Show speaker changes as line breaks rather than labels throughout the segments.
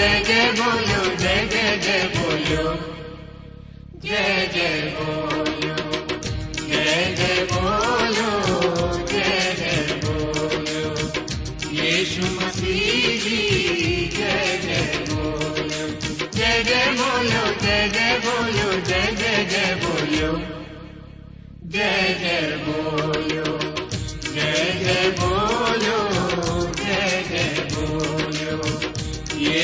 dede boyu dede boyu. Dede boyu dede boyu dede boyu. Yeşu Masihi dede boyu. Dede boyu dede boyu dede boyu. Dede boyu.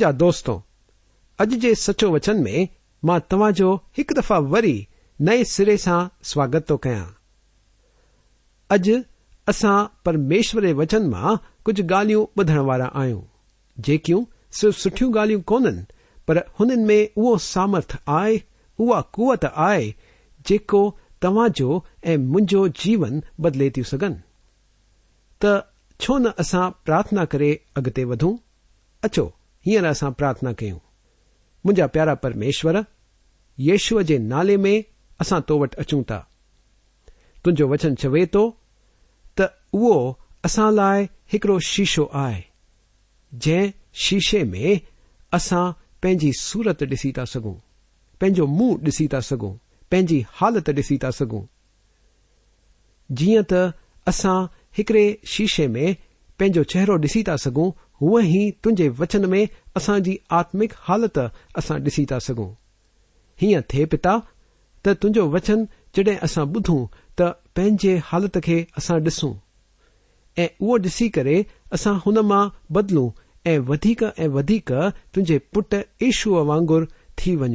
دوستوں اج سچو وچن میں تماجو ایک دفع very نئے سرے سے سواگت تو کج اصا پرمشور وچن میں کچھ گالیوں بدھنوارا آئوں جکیوں صرف سٹو گالو کون پر ان میں او سامرتھ آئے قوت آئے تاجو ایو جیون بدلے تھی سن تسا پارتھنا کرگتے ودوں اچو ہیاں اصا پارتھنا كیوں منجا پیارا پرمیشور، یشو كے نالے میں اصا تو وٹ اچھوں تا۔ تنجو وچن چوے تو او اصا لائے ایکڑو شیشو آئے۔ جن شیشے میں اصا سورت ڈسے تا سو منہ ڈسے تا كوں حالت ڈسیوں جیو تساڑے شیشے میں پنجو چہرہ ڈسى تعاں او ہی تچن میں اصاجی آتمک حالت اصا ڈسی تا سکوں ہین تے پیتا تچن جڈے اصا بدھوں تنجیے حالت کے اصا ڈسوں۔ ڈسی کرے اسا ہوما بدلوں ایک ای تجھے پٹ ایشو وگر تھی ون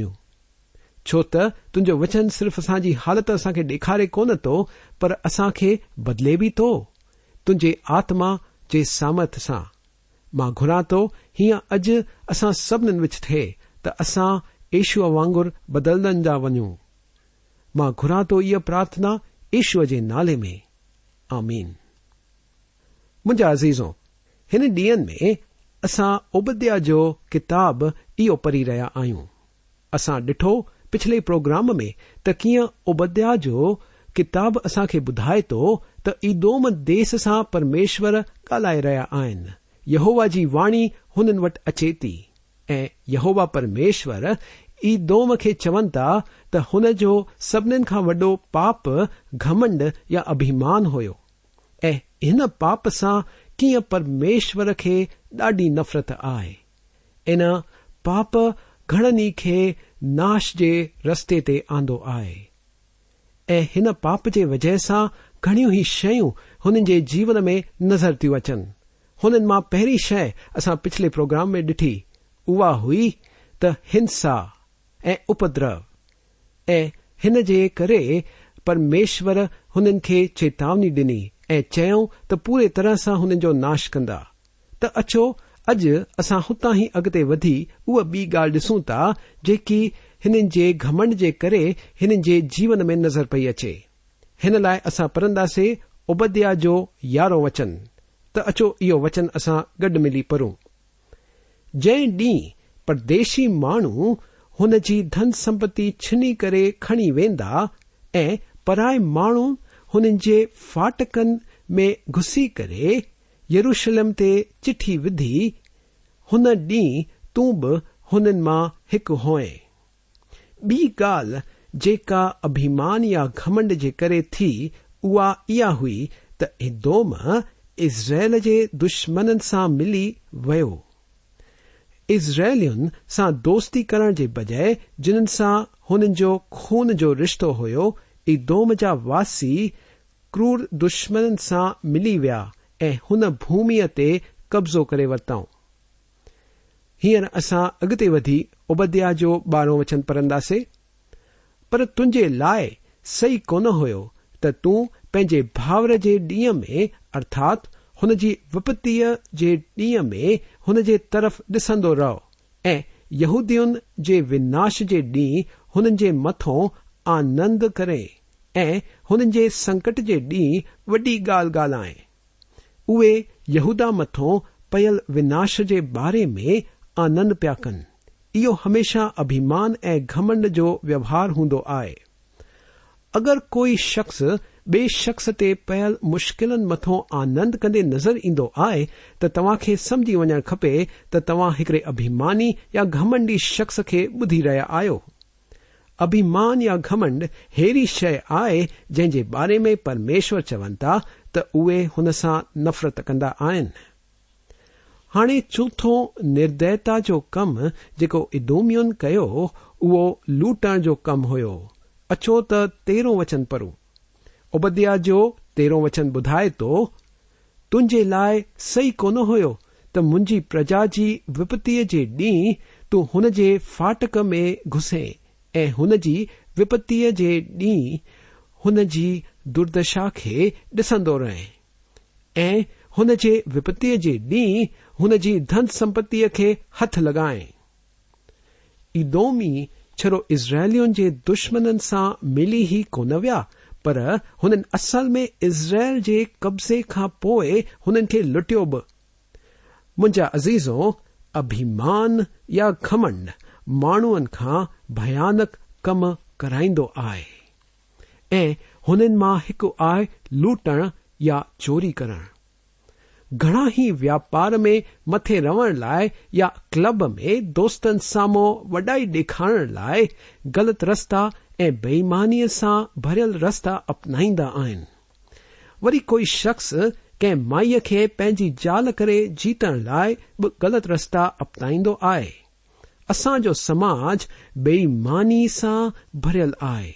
چوت تچن سرف اصا جی حالت اسا ڈکھارے کون تو اصا کے بدلے بھی تو۔ تجے آتما سامرت سے مان گهران ٿو هيئن اڄ اسان سڀنين وچ ٿئي ته اسان ايشوءَ وانگر جا وڃون. مان گهران ٿو اها پرارٿنا ايشوءَ جي نالي ۾. آمين. منهنجا ازيزو هن ڏينهن ۾ اسان ابديا جو ڪتاب اهو پڙهي رهيا آهيون. اسان ڏٺو پڇلي پروگرام ۾ ته ڪيئن ابديا جو ڪتاب اسان کي ٻڌائي ٿو ته ايدوم ديس سان پرميشور ڳالهائي رهيا آهن یہوبا کی جی وای ہون وچے تیوبا پرمشور ای دون کے چون تا تبھین کا وڈ پاپ گھمنڈ یا ابھیمان ہو پاپ سےمشور کی ڈی نفرت آئے۔ ان پاپ گڑن کے ناش کے رستے آند آئے۔ ایاپ کے وجہ سے گڑی ہی شیون میں نظر تھی اچن۔ هنن مان پهرين شيءِ اسان پڇلي پروگرام ۾ ڏٺي. اها هئي ته هنسا ۽ اپدرو. ۽ هن جي ڪري پرميشور هنن کي چيتاوني ڏني ۽ چيئون ته پوري طرح سان هنن جو ناش ڪندا. ته اچو اڄ اسان هتان ئي اڳتي وڌي اها ٻي ڳالهه ڏسون ٿا جيڪي هنن جي گهمنڊ جي ڪري هنن جي جيون ۾ نظر پئي اچي. هن لاءِ اسان پڙهنداسين ابديا جو يارو وچن اچو یہ وچن اثا گڈ ملی پڑوں جی ڈی پردیسی مانج دن سمپتی چھینی کرنی وینا پرائے ما ہو فاٹکن میں گسی کرشلم چٹھی ودھی ہوا ایک ہوئیں بیال جکا ابھیمان یا گمنڈ کے کری تھی اح ہوئی تم ازرائل جي دشمنن سان ملي ويو. ازرائلين سان دوستي ڪرڻ جي بجاءِ جنهن سان هنن جو خون جو رشتو هيو ادوم جا واسي ڪرور دشمنن سان ملي ويا ۽ هن ڀوميءَ تي قبضو ڪري ورتئون. هينئر اسان اڳتي وڌي ابديا جو ٻارهون وچن پڙهنداسين. پر تنهنجي لاءِ صحيح ڪونه هيو ته تون بھاور کے ڈیوں میں ارتھات ہوپتی ڈی میں انف ڈسند رو ایدیوناش کے ڈی ہون کے متوں آنند کرے ہو سنکٹ کے ڈی وی گال گالائے اے یدا متوں پیل وناش کے بارے میں آنند پیا كن یہ ہمیشہ ابھیمان ای گمنڈ جو ویوہار ہنوائے آئے اگر کوئی شخص بخص تل مشکلن متو آنند کندے نظر ادو آئے تا سمجھی وپے تا ایک ابھیمانی یا گمنڈی شخص کے بدھی رہا آبھیمان یا گھمنڈ احڑی شئے آ جے بارے میں پرمیشور چون تا تو اے ان سا نفرت كندا ہا چوتھو ندھتا جو كم جدومیون كھو لٹن كو كم ہو اچو تیرہ وچن پڑھ ابدیا جو تیرو وچن بدائے تو تنجے لائ سی کون ہوی پرجا کی وپتی ڈی تن کے فاٹک میں گھسیں ایپت کے ڈی ہو دشا کے ڈسند رنجی وپتی ڈی ہون سمپتی کے ہت لگائیں ای دون چرو اسل کے دشمن سا ملی ہی کون ویا پر اصل میں اسرائل کے قبضے کے پوئے ان لٹو با عزیزوں، ابھیمان یا کمنڈ مان کام کرائی آئے۔ ہوا آ لٹر یا چوری کراپار میں مت رح لائب میں دوستن ساموں وڈائی دکھار غلط رستہ ۽ بيئيمانيءَ سان ڀريل رستا اپنائيندا آهن. وري ڪوئي شخص ڪنهن مائيءَ کي پنهنجي زال ڪري جيتڻ لاءِ به غلط رستا اپنائيندو آهي. اسان جو سماج بي ايماني سان ڀريل آهي.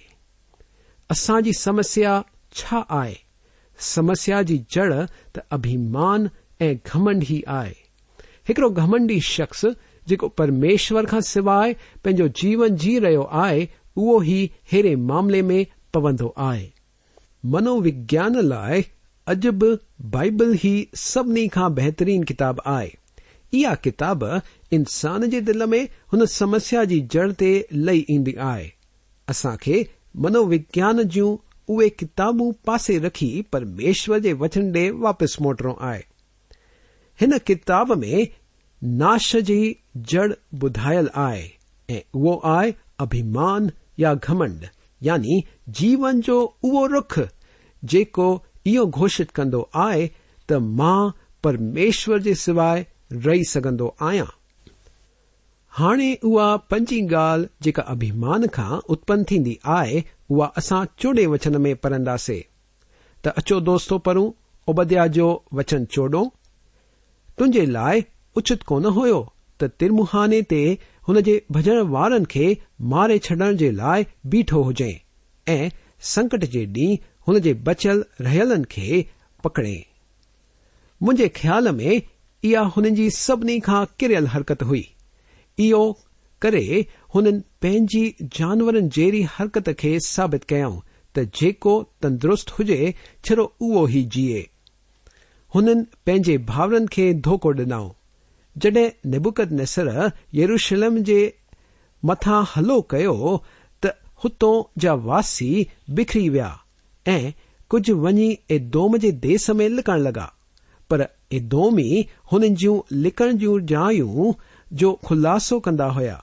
اسان جي سمسيا ڇا آهي؟ سمسيا جي جڙ ته اڀمان ۽ گهمنڊ ئي آهي. هڪڙو گهمنڊي شخص جيڪو پرميشور کان سواءِ پنهنجو جيون جي رهيو آهي او ہی ایرے معاملے میں پوند آئے منوجان لائے اجب بائبل ہی سبھی کو بہترین کتاب آتاب انسان کے دل میں ان سمسیا کی جڑ تئ ایسا منوجان جوں اے کتابوں پاسے رکھ پرمیشور وچن ڈے واپس موٹر آئے ان کتاب میں ناش کی جڑ بدھائل آئے آئی ابھیمان گمنڈ یعنی جیون جو او روخو یہ گوشت کرے تو ماں پرمیشور کے سوائے رہ سکا ہانے او پنجی گال جا ابھیمان کا اتپن ٹھیک آئے اسا چوڑے وچن میں پڑھدے تچو دوستو پو ابدیا جو وچن چوڑوں، تنجے لائے اچت کون ہو ترموہانے هن جي ڀڄڻ وارن کي ماري ڇڏڻ جي لاءِ بيٺو هجي ۽ سنڪٽ جي ڏينهن هن جي بچيل رهيلن کي پڪڙي. منهنجي خيال ۾ اها هنن جي سڀني کان ڪريل حرڪت هئي. اهو ڪري هنن پنهنجي جانورن جهڙي حرڪت کي ثابت ڪيئون ته جيڪو تندرست هجي ڇڙو اهو ئي جيئي. هنن پنهنجي ڀائرن کي ڌوکو ڏنئون جڈ نبکد نسر یروشلم مت ہلو کیا تو ہو جا وسی بکھری ویاج ون ای دوم کے دیس میں لکن لگا پر ادومی ان لکن جایوں جو خلس کردا ہوا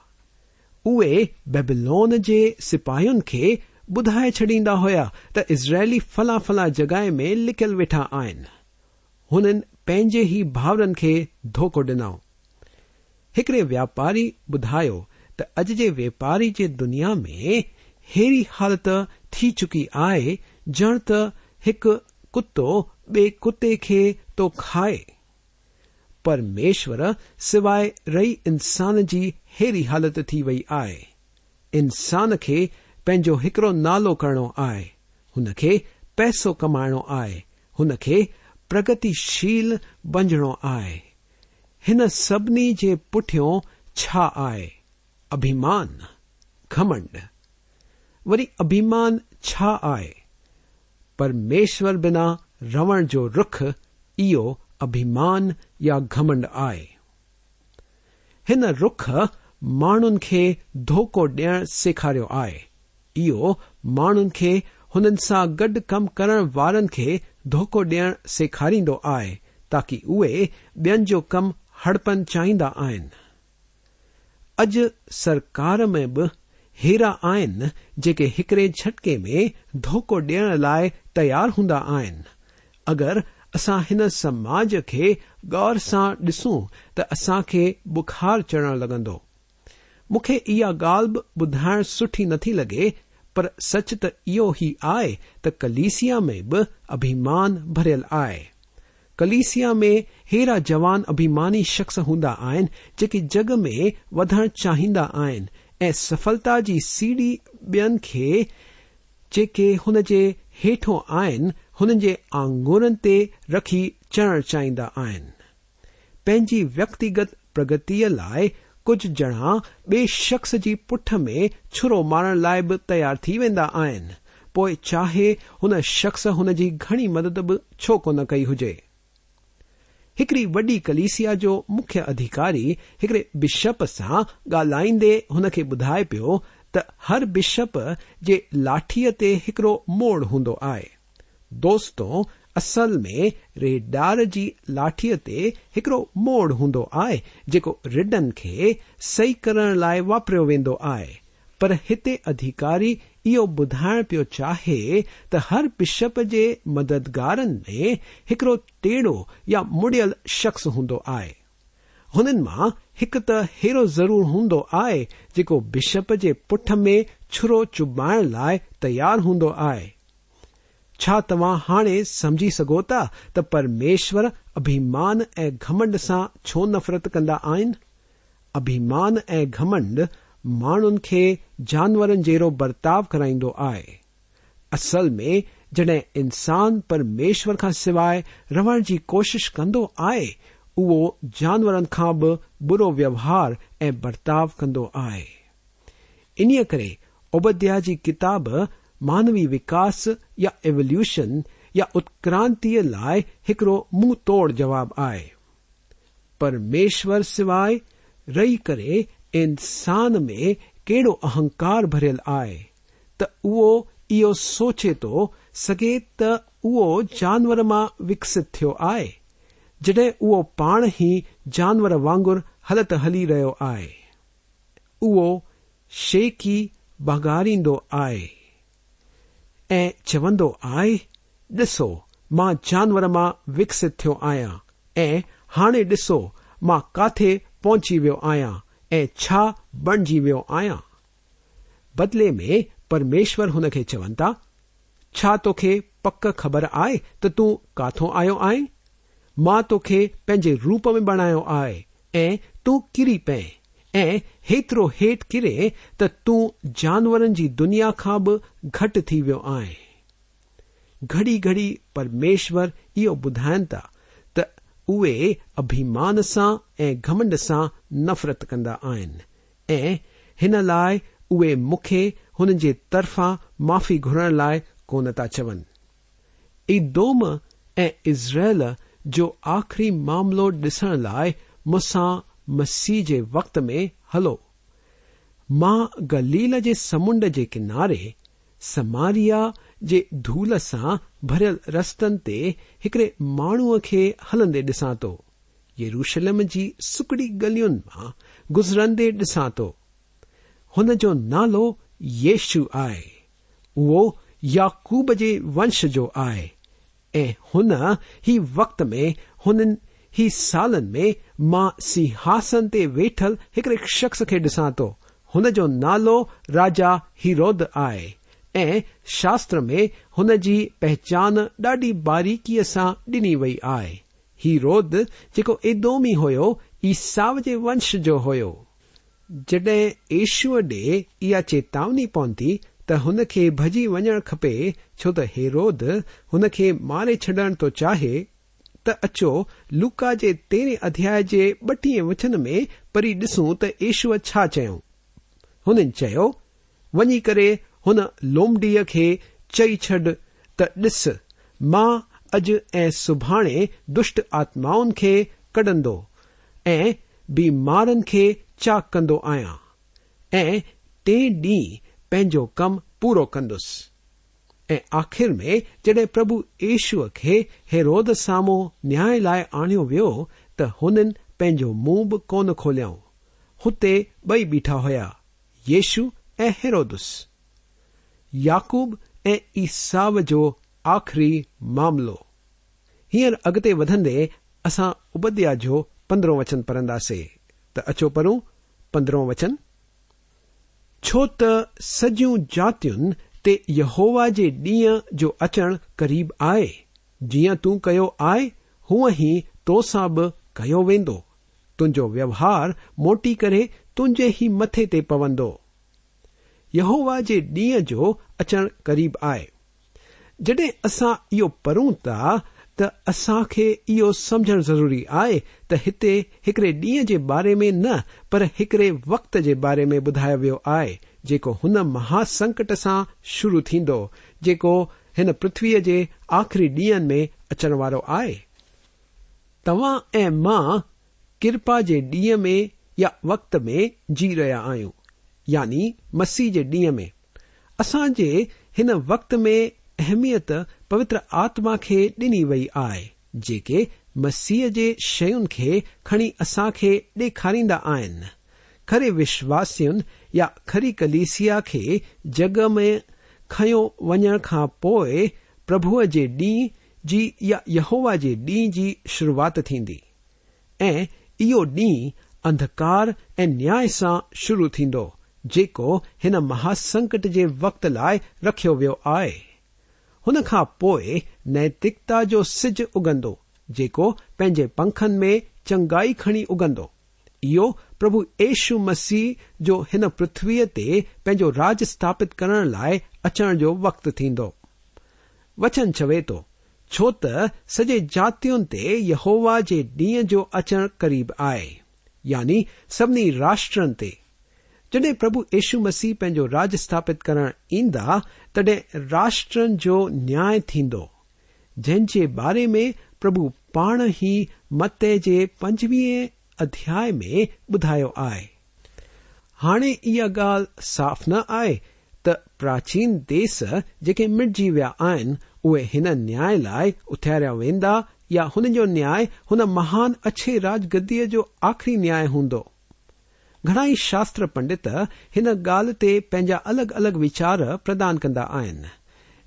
او بیبلون کے سپاہیون کے بدائے چڈیندا ہوا ت اسرائیلی فلاں فلاں جگہ میں لکل ویٹا بھاورن کے دھوک ڈنو ایکڑے واپاری بدھا تج جاری دنیا میں اریڑی حالت چکی ہے جڑت ایک کتو بی تو کھائے پرمیشور سوائے رئی انسان کی اری حالت ہے انسان کے پینوکڑو نال کرنو آئے ان پیسو کمائنو آئے پرگتیشل بنجنو آئے سنی کے پٹ ابھیمان گھمنڈ ویمشور بنا رون جو رُخ انان یا گھمنڈ آئے روخ مان دھوک دکھارا یہ مان کے ہن سا گڈ کم کر ڌوکو ڏيڻ سيکاريندو آهي تاڪه اهي ٻين جو ڪم هڙپن چاهيندا آهن. اڄ سرڪار ۾ به هيرا آهن جيڪي هڪڙي جهٽڪي ۾ ڌوکو ڏيڻ لاءِ تيار هوندا آهن. اگر اسان هن سماج کي گور سان ڏسون ته اسان کي بخار چڙهڻ لڳندو. مون کي اها ڳالهه به ٻڌائڻ سٺي نٿي لڳي پر سچ تو یہ تو کلیسیا میں بھی ابھیمان برل ہے کلسیا میں ایرا جوان ابھیمانی شخص ہوں جی جگ میں ودا چاہ سفلتا جی سیڑھی بین کے جے ہوٹوں آن ہو آگورن تھی چڑھ چاہیے پینی ویکتگت پرگتیا لائے ڪجهه ڄڻا ٻئي شخص جي پٺ ۾ ڇرو مارڻ لاءِ به تيار ٿي ويندا آهن. پوءِ چاهي هن شخص هن جي گهڻي مدد به ڇو ڪونه ڪئي هجي. هڪڙي وڏي ڪليسيا جو مکيه اڌڪاري هڪڙي بشپ سان ڳالهائيندي هن کي ٻڌائي پيو ته هر بشپ جي لاٺيءَ تي هڪڙو موڙ هوندو آهي. دوستو اصل میں ریڈار جی کی لاٹھی تی ایکڑو موڑ ہوں آئے ریڈن کے سی کر واپر ویند آئے۔ پر ادھیکاری یہ بدائن پی چاہے تو ہر بشپ کے مددگار میں ایکڑو ٹیڑھو یا مڑ شخص ہوں آئے۔ ما ایک تیرو ضرور ہنڈو آئے جو بشپ کے پٹ ميں چرو چبائن لائي تيار ہندو آہ تا ہانے سمجھی سکوا تو پرمیشور ابھیمان ای گھمڈ سا چھو نفرت كند آن ابھیمان ا گھمڈ مان كے جانورن جڑو برتاؤ كرائد آسل میں جڈ انسان پرمیشور كا سوائے رون كی كشش كو آئے جانور برو ووہار ایرتو كو آئے ان كر ابایا مانوی وکاس یا ایولیوشن یا اتکرانت لائے ایکڑ منہ توڑ جواب آئے۔ پرمیشور سوائے رہی کرے انسان میں کہڑو اہنکار برل آئے۔ تو سوچے تو سگے تو جانور ما وکس تھو آئے۔ جڈ او پان ہی جانور وانگر ہلت ہلی رہے آئے۔ شیکی بگاری آئے۔ چوند آسو ما جانور ماں وکست ٹھو آیا ہا ڈسو ما کاتے پہنچی وی آن جی وی آیا بدلے میں پرمیشور ہن چونتا پک خبر آئے تن کاتوں آیں ماں تھی روپ میں بنایا آئے تری پ ایتروٹ کرے تو تانورن کی دنیا کا بھی گھٹ آئے گڑی گھڑی پرمیشور یہ بدھائے تا تے ابھیمان سے گمنڈ سے نفرت كندا مختا معافی گھرنے لائك تا چون ای دوم ایزرائل جو آخری معاملوں ڈسن لائ مساں مسیح كے وقت میں ہلو گلیل کے سمند کے کنارے سماریا دھو سے برل رستن ایک مانو کے ہلدے ڈسان تو روشلم کی سوکھڑی گل گزردے ڈساں تو انجو نالو یشو آئے وہ یاقوب کے ونش جو آئے ہو وقت میں ہی سالن میں ماں ساسن ویٹل ایک شخص کے ڈسان تو۔ نالو راجا ہیرو آئے۔ شاستر میں ہو جی پہچان ڈاڑی باریکی سا ڈنی وئی آئی ہی رود جکو ادومی ہو ساؤ ونش جو ہو جڈ ایشو ڈی یہ چیتونی پہنتی تن کے بجی وجن کپے چوت ہی یہ رود ان کے مارے چڈن تو چاہے۔ ته اچو لڪا جي تيرهين اڌياي جي ٻٽيهه وچن ۾ پري ڏسون ته ايشور ڇا چيو. هنن چيو وڃي ڪري هن لومڊيءَ کي چئي ڇڏ ته ڏس مان اڄ ۽ سڀاڻي دشٽ آتمائن کي ڪڍندو ۽ بيمارن کي چاڪ ڪندو آهيان ۽ ٽي ڏينهن پنهنجو ڪم پورو ڪندس آخر میں جڈی پربھ یشو کے ہیروس سامو نیا لائے آنیا ونہ بھی کون کھولیات بئی بیٹا ہوا یشو ایرودس یاقوب اساو جو آخری معامل ہیر اگتے وے اصا ابادیا جو پندرہ وچن پڑدی تندرہ وچن چو ت سجیوں جات تي يهووا جي ڏينهن جو اچڻ قريب آهي. جيئن تون ڪيو آهي هونئن ئي تو سان به ڪيو ويندو. تنهنجو ويوهار موٽي ڪري تنهنجي ئي مٿي تي پوندو. يهووا جي ڏينهن جو اچڻ قريب آهي. جڏهن اسان اهو پڙهون ٿا ته اسان کي اهو سمجهڻ ضروري آهي ته هتي هڪڙي ڏينهن جي باري ۾ نه پر هڪڙي وقت جي باري ۾ ٻڌايو ويو آهي جن مہاسکٹ سے شروع تھی اس پرتوی کے آخری ڈیئن میں اچن والو آئے ترپا کے ڈیئ میں یا وقت میں جی رہا آئیں یعنی مسیح کے ڈیئں میں اصاج اس وقت میں اہمیت پوتر آتما ڈنی وئی آئ مسیح کے شیون کے کنی اصا کے ڈکھاری آئن خرے وشواسن کری کلیسیا جگ میں کن پربھ کے ڈی جی یاہوا ڈیوں کی جی شروعات تھیو ڈی ادکار ای نیا سے شروع تکو ان مہا سنکٹ کے وقت لائے رکھو وی نیتکتا جو سج اگو پے پکھن میں چنگائی کنی اگند پربھشو مسیح جو اس پرتوی تینو راج استھاپت کرنے لائ اچن وقت تھی وچن چوے تو چوت سجی جاتے یہ ہوا جی جو اچھ قریب آئے یعنی سبھی راشٹرن تڈ پبھ یشو مسیح پینو راج استھاپت کر ای تڈ راشٹر جو نیا تین جن کے بارے میں پربھ پان ہی مت کے پنجوی ادیا میں بدھا ہے ہانے یہال صاف نئے تاچین دیس جے مٹ جی ویا آن اے انائ اتاریا ویندا یا انجو نیا ان مہان اچھے راج گدی جو آخری نیا ہندو گھنائی شاستر پنڈت ان گال تینا الگ الگ وچار پان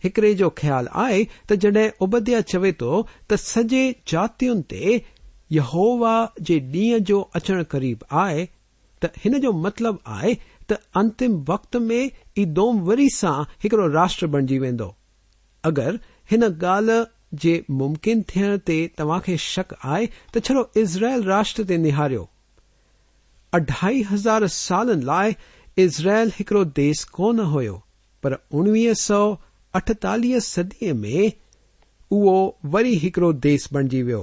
کے جو خیال آئے تڈ ابایا چوے تو تجی جاتے يهووا جي ڏينهن جو اچڻ قريب آهي ته هن جو مطلب آهي ته انتم وقت ۾ ايدوم وري سان هڪڙو راشٽر بڻجي ويندو. اگر هن ڳالهه جي ممڪن ٿيڻ تي توهان کي شڪ آهي ته ڇڙو ازرائل راشٽر تي نهاريو. اڍائي هزار سالن لاءِ ازرائل هڪڙو ديس ڪونه هيو پر اڻويهه سؤ اٺتاليهه صديءَ ۾ اهو وري هڪڙو ديس بڻجي ويو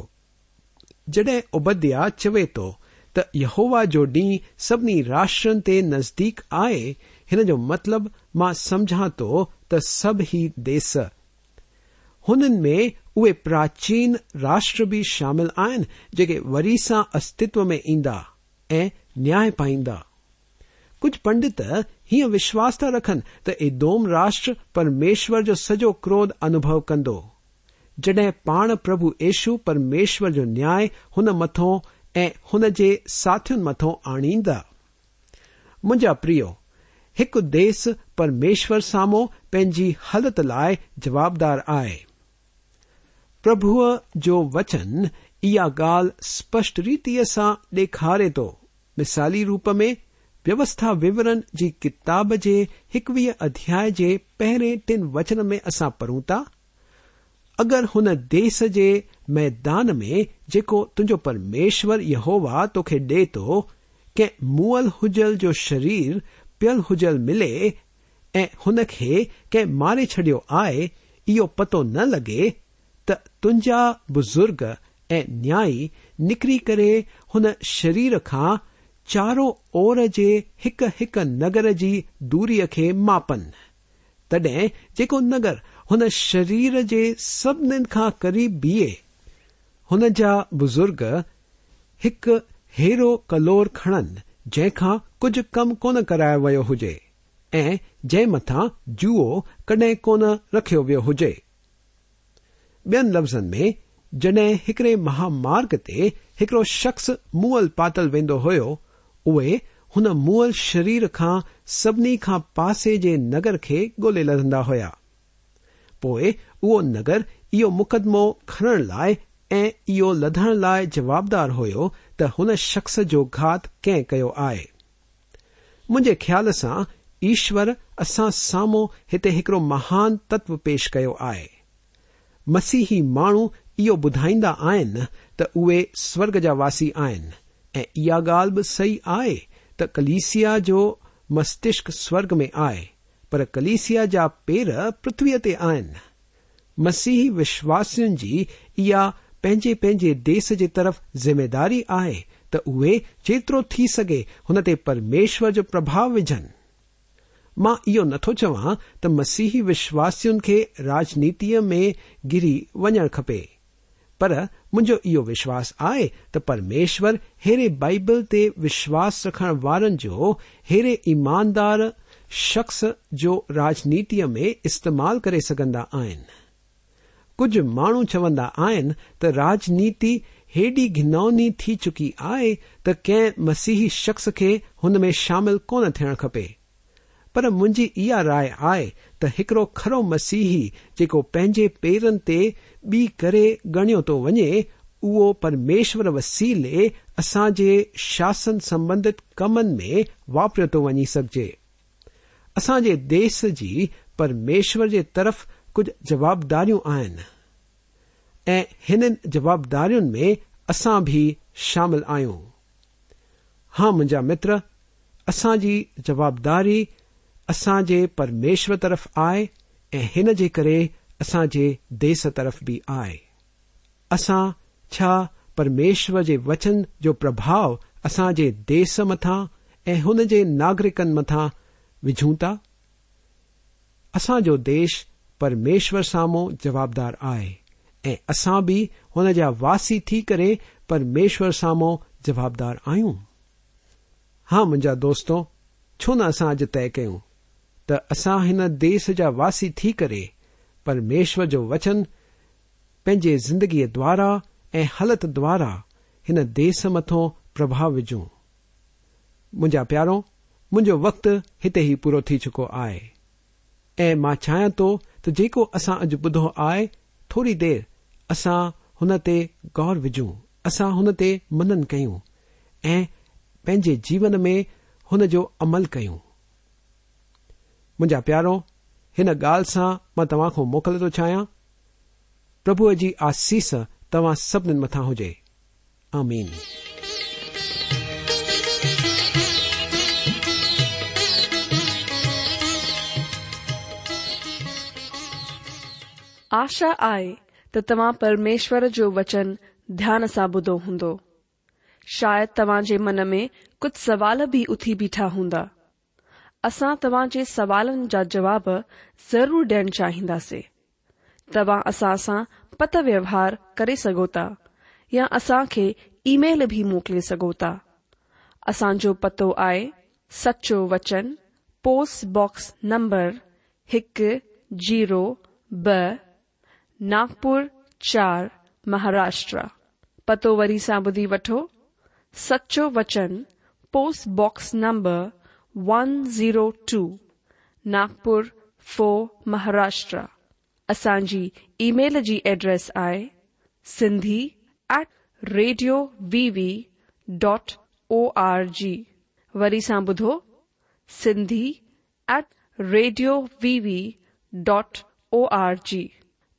جد ابادیا چوے تو تہوا جو ڈی سبھی راشٹر تین نزدیک آئے ان مطلب ماں سمجھا تو سب ہی دیس ان میں اوے پراچین راشٹر بھی شامل آن جے وری سا استو میں اید نیا پائید کچھ پنڈت ہی وشواس تکھن توم راشٹر پرمیشور جو سجو کر جڈ پان پب یشو پرمیشر جو نیا ہن متو ہو ساتھین متو آنی مجا پری ایک دیس پرمیشر ساموں پنجی حالت لائے جبابدار آئے پرب جو وچن یہ گال سپشٹ ریتی سا ڈکھارے تو مثالی روپ میں ووسا وورن جی کتاب کے اکوی ادیا پہ تین وچن میں اصا پڑھوں تا اگر ہو دیس کے میدان میں جمشر یہ ہوا تو ڈے تو مول ہوجل جو شریر پیل ہوجل ملے ای مارے چڑھو آئے یہ پتہ نہ لگے تو تجا بزرگ ای نیائی نکری کریر کا چار اور کے ایک نگر کی دوری کے ماپن۔ تڈو نگر ہن شریر کے سبھی خا قریب بیجرگ ایک ہیرو کلور کن جا کچھ کم کون کرا وی ہوجے او جن مت جو کڈ کو رکھو وی ہوجے بیفزن میں جڈ ایکڑے مہامارگ تکڑو شخص مل پاتل وو ہوئے ہن مل شریر خا سی خا پسے کے نگر کے گولہے لہندہ ہوا پوءِ اهو نگر اهو مقدمو کڻڻ لاءِ ۽ اهو لڌڻ لاءِ جوابدار هيو ته هن شخص جو گهات ڪنهن ڪيو آهي. منهنجي خيال سان ايشور اسان سامهون هتي هڪڙو مهان تتو پيش ڪيو آهي. مسيهي ماڻهو اهو ٻڌائيندا آهن ته اهي سورڳ جا واسي آهن ۽ اها ڳالهه به صحيح آهي ته ڪليسيا جو مستشڪ سورڳ ۾ آهي پر کلسیا جا پیری پرتوی تسیحی وشواسن کی جی یہ پینے پہنچے دیس کی طرف جمہداری آئے تو اے جتر تھی سکے ان پرمیشور جو پربھاؤ وجن ماں ایتو چاہ مسیحی وشواسن کے راجنیتی میں گری وجن خپے پر منجو وشواس آئے ت پرمیشور ایرے بائبل تشواس رکھن والن جو ایرے ایماندار شخص جو راجنیتی میں استعمال کرے سکا آن کچھ مانو چوندا آن تو راجنیتی اڈی گنونی تھی چکی آئے تسیحی شخص کے ان میں شامل کون تھے خپے پر مجھے یہ رائے آئی تڑڑو خرو مسیحی جن پیر گنتو تو وجے او پرمیشور وسیلے اصاج شاسن سمبھت کمن میں واپر تو وی سکے اسانے دیس جی جمشر کے ترف کھج جوابداروں آن جوابدار میں اصا بھی شامل آئوں ہاں مجھا متر اساجی جوابداری اسانج پرمیشور طرف آئی کرساں دیس ترف بھی آئے۔ ارمیشور وچن جو پربھاؤ اساں دیس متاجی ناگرکن مت وجوں تسا جو دش پرمیشور سامو جوابدار آئے۔ اب انا واسیشور سامو جبابدار آئوں ہاں مجھا دوستوں چھو نسا اج طے کرساں دیس جا وی تھی پرمیشور وچن پے زندگی دوارا حلت دوارا دیس متوں پربھاؤ وجوں ما پیاروں مجھے وقت ہتھی ہی پورا چکو ہے ای چاہیاں تو جس اج بدھو آئے تھوڑی دیر اسا ان گور وجوں اسا منن کھی جیون میں انجو امل كھیوں مجھا پیارو ان گال سے موكل تو چاہیاں پبھ جی آسیس تا سی مت ہوجائے
آشا آهي ته توهان پرميشور جو وچن ڌيان سان ٻڌو هوندو. شايد توهان جي من ۾ ڪجهه سوال به اٿي بيٺا هوندا. اسان توهان جي سوالن جا جواب ضرور ڏيڻ چاهينداسين. توهان اسان سان پت ويوهار ڪري سگهو ٿا يا اسان کي اي ميل به موڪلي سگهو ٿا. اسان جو پتو آهي سچو وچن پوسٽ باڪس نمبر هڪ زيرو به ناگپر چار مہاراشٹر پتو وی سا بدھی وٹو سچوچن post box number one zero two, Nagpur four Maharashtra. اصا کی جی address I C at radio V V dot org. و سی ایٹ ریڈیو وی وی ڈر جی۔